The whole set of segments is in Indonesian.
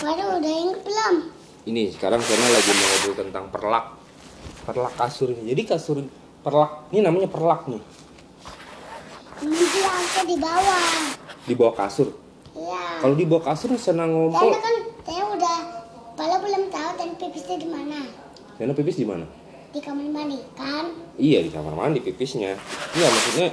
Waduh, udah inget belum? Ini sekarang Sena lagi mau ngobrol tentang perlak. Perlak kasur ini. Jadi kasur perlak ini namanya perlak nih. Ini diangkat di bawah. Di bawah kasur. Iya. Kalau di bawah kasur Sena ngompol. Karena kan saya udah, kalau belum tahu dan pipisnya di mana? Sena pipis di mana? Di kamar mandi, kan? Iya di kamar mandi pipisnya. Iya maksudnya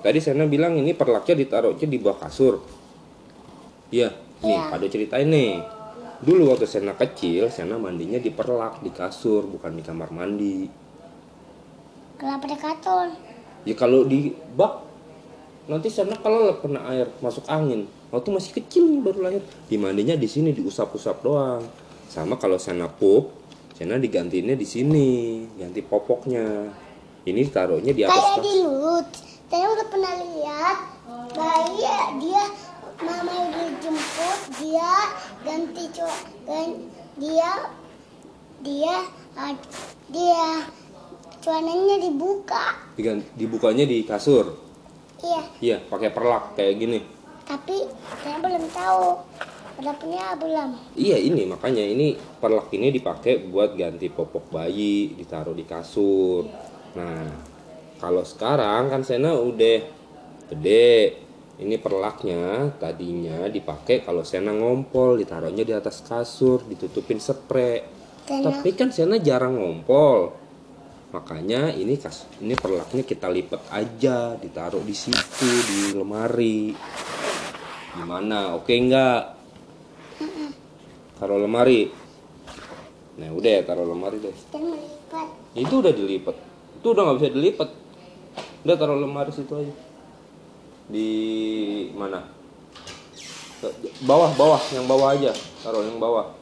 tadi Sena bilang ini perlaknya ditaruhnya di bawah kasur. Iya, nih Iya. ada ceritain nih. Dulu waktu Sena kecil, Sena mandinya di perlak di kasur, bukan di kamar mandi. Kenapa di kasur? Ya kalau di bak nanti Sena kalau kena air masuk angin. Waktu masih kecil nih baru lahir, dimandinya di sini diusap-usap doang. Sama kalau Sena pup, Sena digantinya di sini, ganti popoknya. Ini ditaruhnya di atas Kayak di Lut. Saya udah pernah lihat bayi dia mama udah jemput dia ganti cowok gan, dia dia ah, dia celananya dibuka. digan- dibukanya di kasur. Iya, Iya, pakai perlak kayak gini. tapi saya belum tahu. Punya belum? Iya ini makanya ini perlak ini dipakai buat ganti popok bayi, ditaruh di kasur. Nah, kalau sekarang kan Sena udah gede. Ini perlaknya tadinya dipakai kalau Sena ngompol, ditaruhnya di atas kasur, ditutupin spray. Tapi kan Sena jarang ngompol. Makanya ini kas ini perlaknya kita lipat aja, ditaruh di situ di lemari. Gimana? Oke nggak? Taruh lemari. Nah udah ya taruh lemari deh. Itu udah dilipat. Itu udah nggak bisa dilipat. Udah taruh lemari situ aja. Di mana? Bawah bawah yang bawah aja. Taruh yang bawah.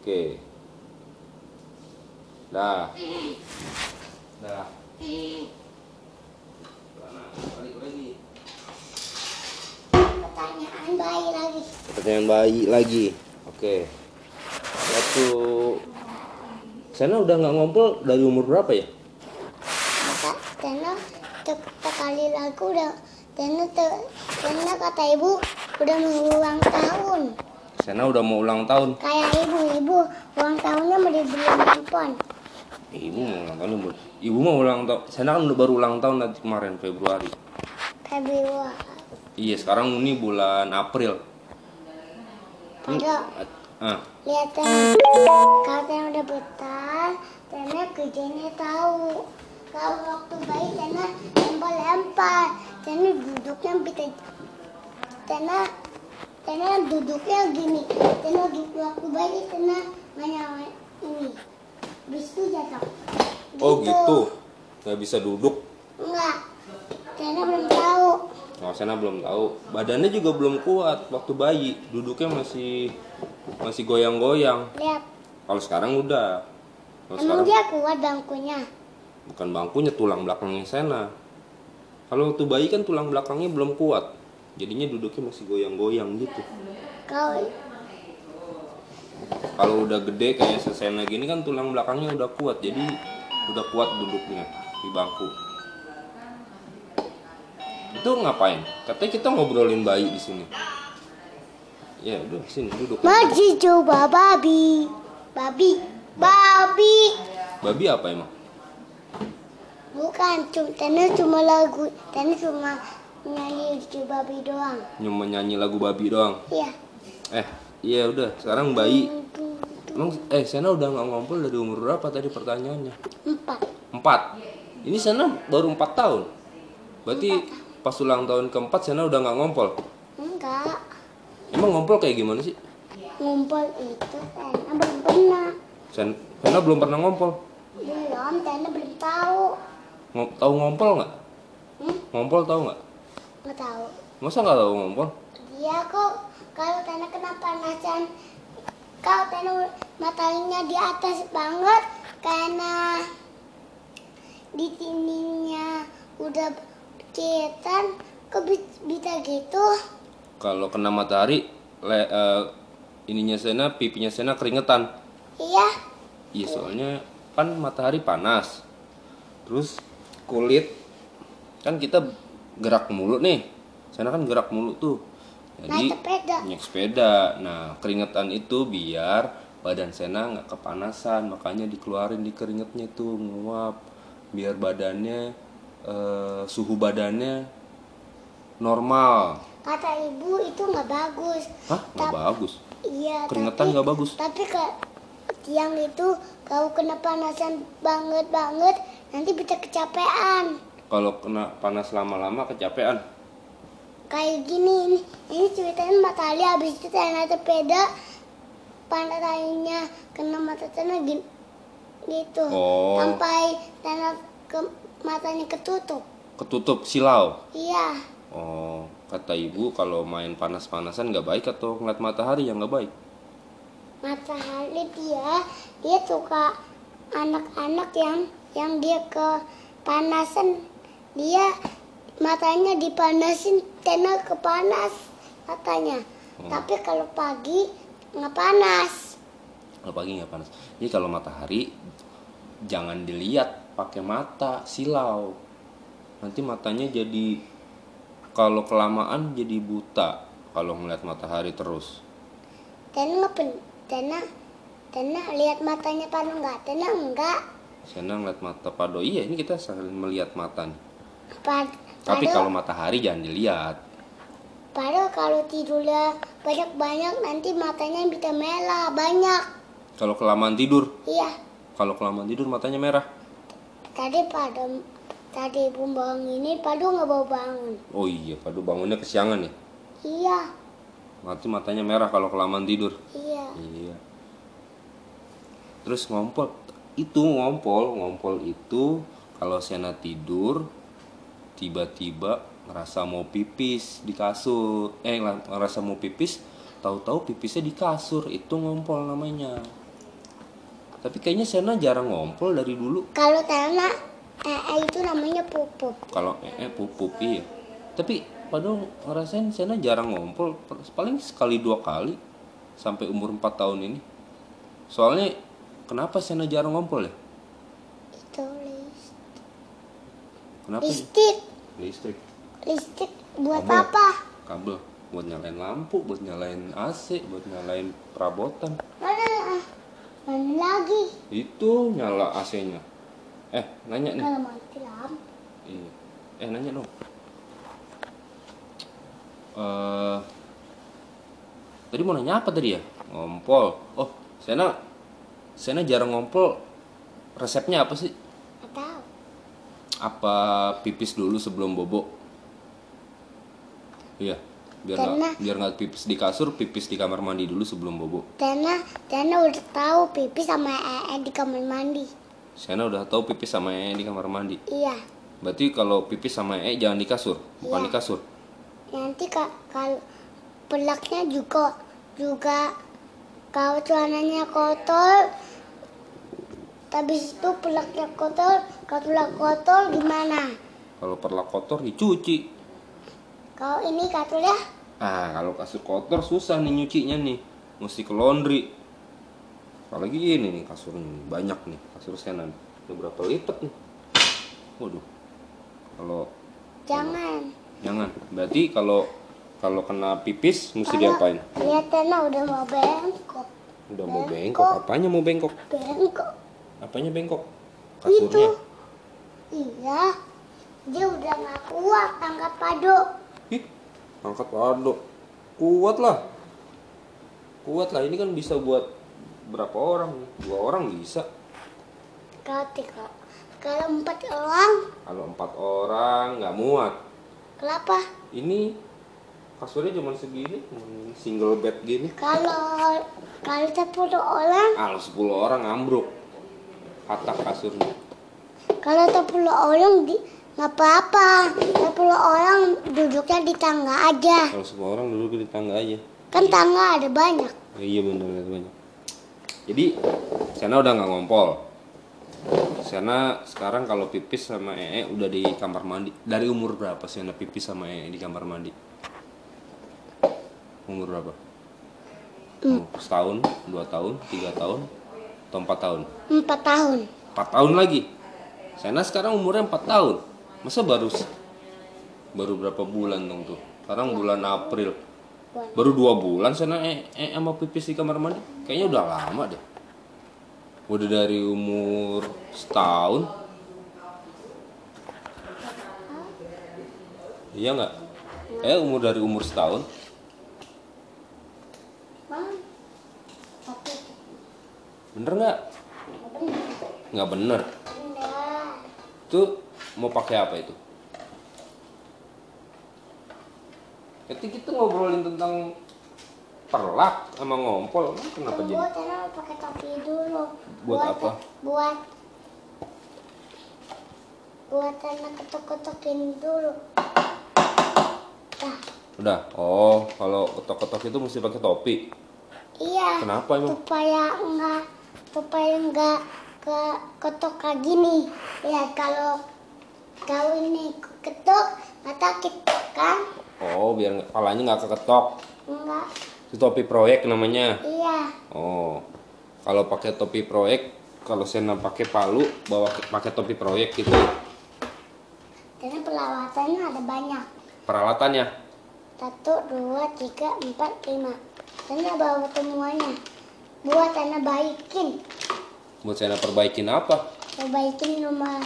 Oke. Dah. Dah. Pertanyaan bayi lagi. Pertanyaan bayi lagi. Oke. Waktu Sana udah nggak ngompol dari umur berapa ya? Te- sekali lagu udah Tena te- Tena kata ibu udah mau ulang tahun. Sana udah mau ulang tahun. Kayak ibu ibu ulang tahunnya mau dibeli handphone. Ibu mau ulang tahun ibu. Ibu mau ulang tahun. Sana kan udah baru ulang tahun nanti kemarin Februari. Februari. Iya sekarang ini bulan April. Pada Ah, lihat Tena. Kalau Tena udah besar, Tena kerjanya tahu. Kalau waktu bayi Tena lempar-lempar. Tena duduknya bisa Tena Tena duduknya gini. Tena waktu bayi Tena main ini. Bis itu jatuh. oh gitu. Nggak bisa duduk. Enggak. Tena belum tahu. Oh, Sana belum tahu. Badannya juga belum kuat waktu bayi. Duduknya masih masih goyang-goyang. Lihat. Kalau sekarang udah. Kalau Emang sekarang dia kuat bangkunya. Bukan bangkunya tulang belakangnya Sena. Kalau waktu bayi kan tulang belakangnya belum kuat. Jadinya duduknya masih goyang-goyang gitu. Kalau udah gede kayak Sena gini kan tulang belakangnya udah kuat. Jadi udah kuat duduknya di bangku. Itu ngapain? Katanya kita ngobrolin bayi di sini. Ya udah sini duduk. Maju coba babi. Babi. Babi. Babi apa emang? Bukan, cuma Tena cuma lagu. Tena cuma nyanyi si babi doang. Cuma nyanyi lagu babi doang. Iya. Eh, iya udah. Sekarang bayi. Emang eh Sena udah nggak ngompol dari umur berapa tadi pertanyaannya? Empat. Empat. Ini Sena baru empat tahun. Berarti pas ulang tahun keempat Sena udah nggak ngompol. Enggak. Emang ngompol kayak gimana sih? Ngumpul itu Tena belum pernah. Sen Sena belum pernah ngompol. Belum, Tena belum tahu. Tahu ngompol nggak? Hmm? Ngompol tahu nggak? Nggak tahu. Masa nggak tahu ngompol? Iya kok. Kalau Tena kena panasan, kalau Tena matanya di atas banget karena di sininya udah kelihatan kok bi- bisa gitu Kalau kena matahari, le, eh, ininya Sena, pipinya Sena keringetan. iya Iya soalnya kan matahari panas. Terus kulit kan kita gerak mulu nih. Sana kan gerak mulu tuh. Jadi naik sepeda. naik sepeda. Nah, keringetan itu biar badan Sena nggak kepanasan, makanya dikeluarin di keringetnya tuh nguap biar badannya eh, suhu badannya normal. Kata ibu itu nggak bagus. Hah? Nggak bagus. Iya. Keringetan nggak bagus. Tapi ke tiang itu kau kena panasan banget banget nanti bisa kecapean. Kalau kena panas lama-lama kecapean. Kayak gini ini, ini ceritanya matahari habis itu naik sepeda mataharinya kena mata tanah gini, gitu Oh. sampai tanah ke matanya ketutup. Ketutup silau. Iya. Oh, kata ibu kalau main panas-panasan nggak baik atau ngeliat matahari yang nggak baik? Matahari dia dia suka anak-anak yang yang dia kepanasan dia matanya dipanasin karena kepanas matanya Oh. tapi kalau pagi nggak panas Kalau pagi nggak panas. Jadi kalau matahari jangan dilihat pakai mata silau. Nanti matanya jadi kalau kelamaan jadi buta kalau ngeliat matahari terus. dan karena karena lihat matanya panas nggak karena enggak Saya ngeliat mata pado. Iya, ini kita sambil melihat mata nih. Pad, Tapi kalau matahari jangan dilihat. padahal kalau tidurnya banyak-banyak nanti matanya bisa merah banyak Kalau kelamaan tidur, iya kalau kelamaan tidur matanya merah. Tadi pada tadi ibu bangun ini padu nggak bawa bangun. Oh iya, pado bangunnya kesiangan ya. Iya, Mati matanya merah kalau kelamaan tidur. iya. Terus ngompol. Itu ngompol, ngompol itu kalau Sena tidur tiba-tiba ngerasa mau pipis di kasur. Eh, ngerasa mau pipis, tahu-tahu pipisnya di kasur. Itu ngompol namanya. Tapi kayaknya Sena jarang ngompol dari dulu. Kalau tanah eh, itu namanya pupuk. Kalau eh, eh pupup iya. Tapi padahal ngerasain Sena jarang ngompol, paling sekali dua kali sampai umur 4 tahun ini. Soalnya kenapa Sena jarang ngompol ya? Itu list. Kenapa? Listrik, Listrik, listrik buat Kabel. apa? kabel buat nyalain lampu, buat nyalain AC, buat nyalain perabotan. Mana? Mana lagi? Itu nyala AC-nya. Eh, nanya nih. Kalau mati lampu. Iya. Eh, nanya dong. Eh, tadi mau nanya apa tadi ya? Ngompol. Oh, Sena, Sena jarang ngompol. Resepnya apa sih? Tahu. Apa pipis dulu sebelum bobo? Iya, biar biar nggak pipis di kasur, pipis di kamar mandi dulu sebelum bobo. Tena, Tena udah tahu pipi sama ee di kamar mandi. Sena udah tahu pipis sama ee di kamar mandi. Iya. Berarti kalau pipis sama ee jangan di kasur, bukan Iya. di kasur. Nanti ka- kalau pelaknya juga juga kalau celananya kotor habis itu pelaknya kotor kalau pelak kotor gimana Kalau perlak kotor dicuci. kalau ini katanya Ah, kalau kasur kotor susah nih nyucinya nih. Mesti ke laundry. Apalagi ini nih kasurnya banyak nih kasur Sena. nih. Udah berapa lipat nih? Waduh. Kalau jangan jangan. Berarti kalau kalau kena pipis mesti Kalau diapain? lihat udah mau bengkok Udah mau Bengkok. bengkok. Apanya mau bengkok? bengkok Apanya bengkok? itu Kasurnya. iya dia udah nggak kuat angkat padu Ih, angkat pado. Kuat lah. Kuat lah. Ini kan bisa buat berapa orang? Dua orang bisa. kalau tiga kalau empat orang Kalau empat orang nggak muat. kenapa Ini kasurnya cuma segini, single bed gini. Kalau kalau sepuluh orang, Kalau 10 orang ambruk. Atap kasurnya. kalau sepuluh orang di nggak apa-apa. Sepuluh orang duduknya di tangga aja. Kalau semua orang duduk di tangga aja. Kan tangga ada banyak. Oh, iya bener ada banyak. Jadi Sana udah nggak ngompol. Sana sekarang kalau pipis sama ee udah di kamar mandi. Dari umur berapa Sana pipis sama ee di kamar mandi? Umur berapa? Oh, setahun, dua tahun, tiga tahun, atau empat tahun? Empat tahun. 4 tahun lagi. Sena sekarang umurnya 4 tahun. Masa baru baru berapa bulan dong tuh? Sekarang bulan April. Baru dua bulan sana eh, eh sama pipis di kamar mandi. Kayaknya udah lama deh. Udah dari umur setahun. Iya nggak? Eh umur dari umur setahun. Bang. Tapi Bener nggak? Nggak bener. Tuh mau pakai apa itu? Ketika kita ngobrolin tentang perlak sama ngompol, kenapa jadi? Buat Tena mau pakai topi dulu. Buat apa? Buat buat Tena ketok-ketokin dulu. Dah. Udah. Oh, kalau ketok-ketok itu mesti pakai topi. Iya. Kenapa emang? Supaya enggak supaya enggak ke ketok kayak gini. Ya kalau kau ini ketok mata ketok kan? Oh, biar nggak- palanya nggak keketok. Enggak. Itu topi proyek namanya. Iya. Oh, kalau pakai topi proyek, kalau Sena pakai palu, bawa pakai topi proyek gitu. Karena peralatannya ada banyak. Peralatannya, Satu, dua, tiga, empat, lima. Tana bawa semuanya. Buat Tana baikin. buat Sena perbaikin apa? Perbaikin rumah.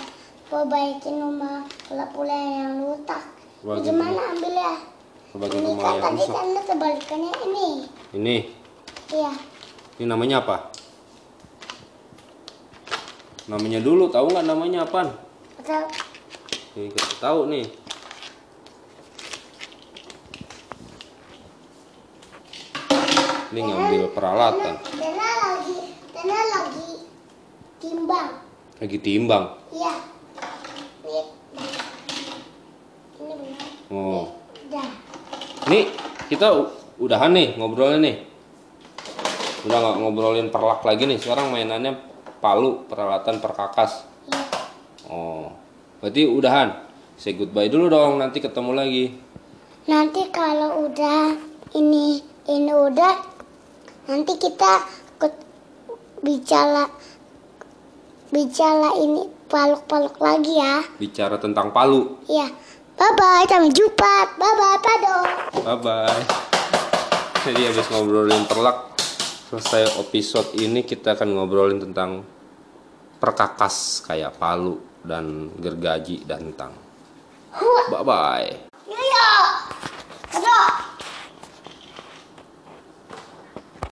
Perbaikin rumah pula-pula yang rusak. Gimana ambil ya? Perbaikin Ini rumah kan yang tadi rusak. Tanda kebalikannya ini. Ini, Iya. ini namanya apa? Namanya dulu, tahu nggak namanya apaan? Atau Ini kita tahu nih. Ini ngambil peralatan, Tana lagi, Tana lagi timbang. lagi timbang. Iya. Ini. Ini benar. Oh, Dah. Nih, kita udahan nih ngobrolnya nih. Udah nggak ngobrolin perlak lagi nih. Sekarang mainannya palu, peralatan perkakas. Iya. Oh, berarti udahan. Say goodbye dulu dong. Nanti ketemu lagi. Nanti kalau udah ini ini udah nanti kita bicara bicara ini paluk-paluk lagi ya. Bicara tentang palu. Iya. Bye bye, sampai jumpa. Bye bye, Pado. Bye bye. Jadi habis ngobrolin perlak, selesai episode ini kita akan ngobrolin tentang perkakas kayak palu dan gergaji dan tang. Bye bye.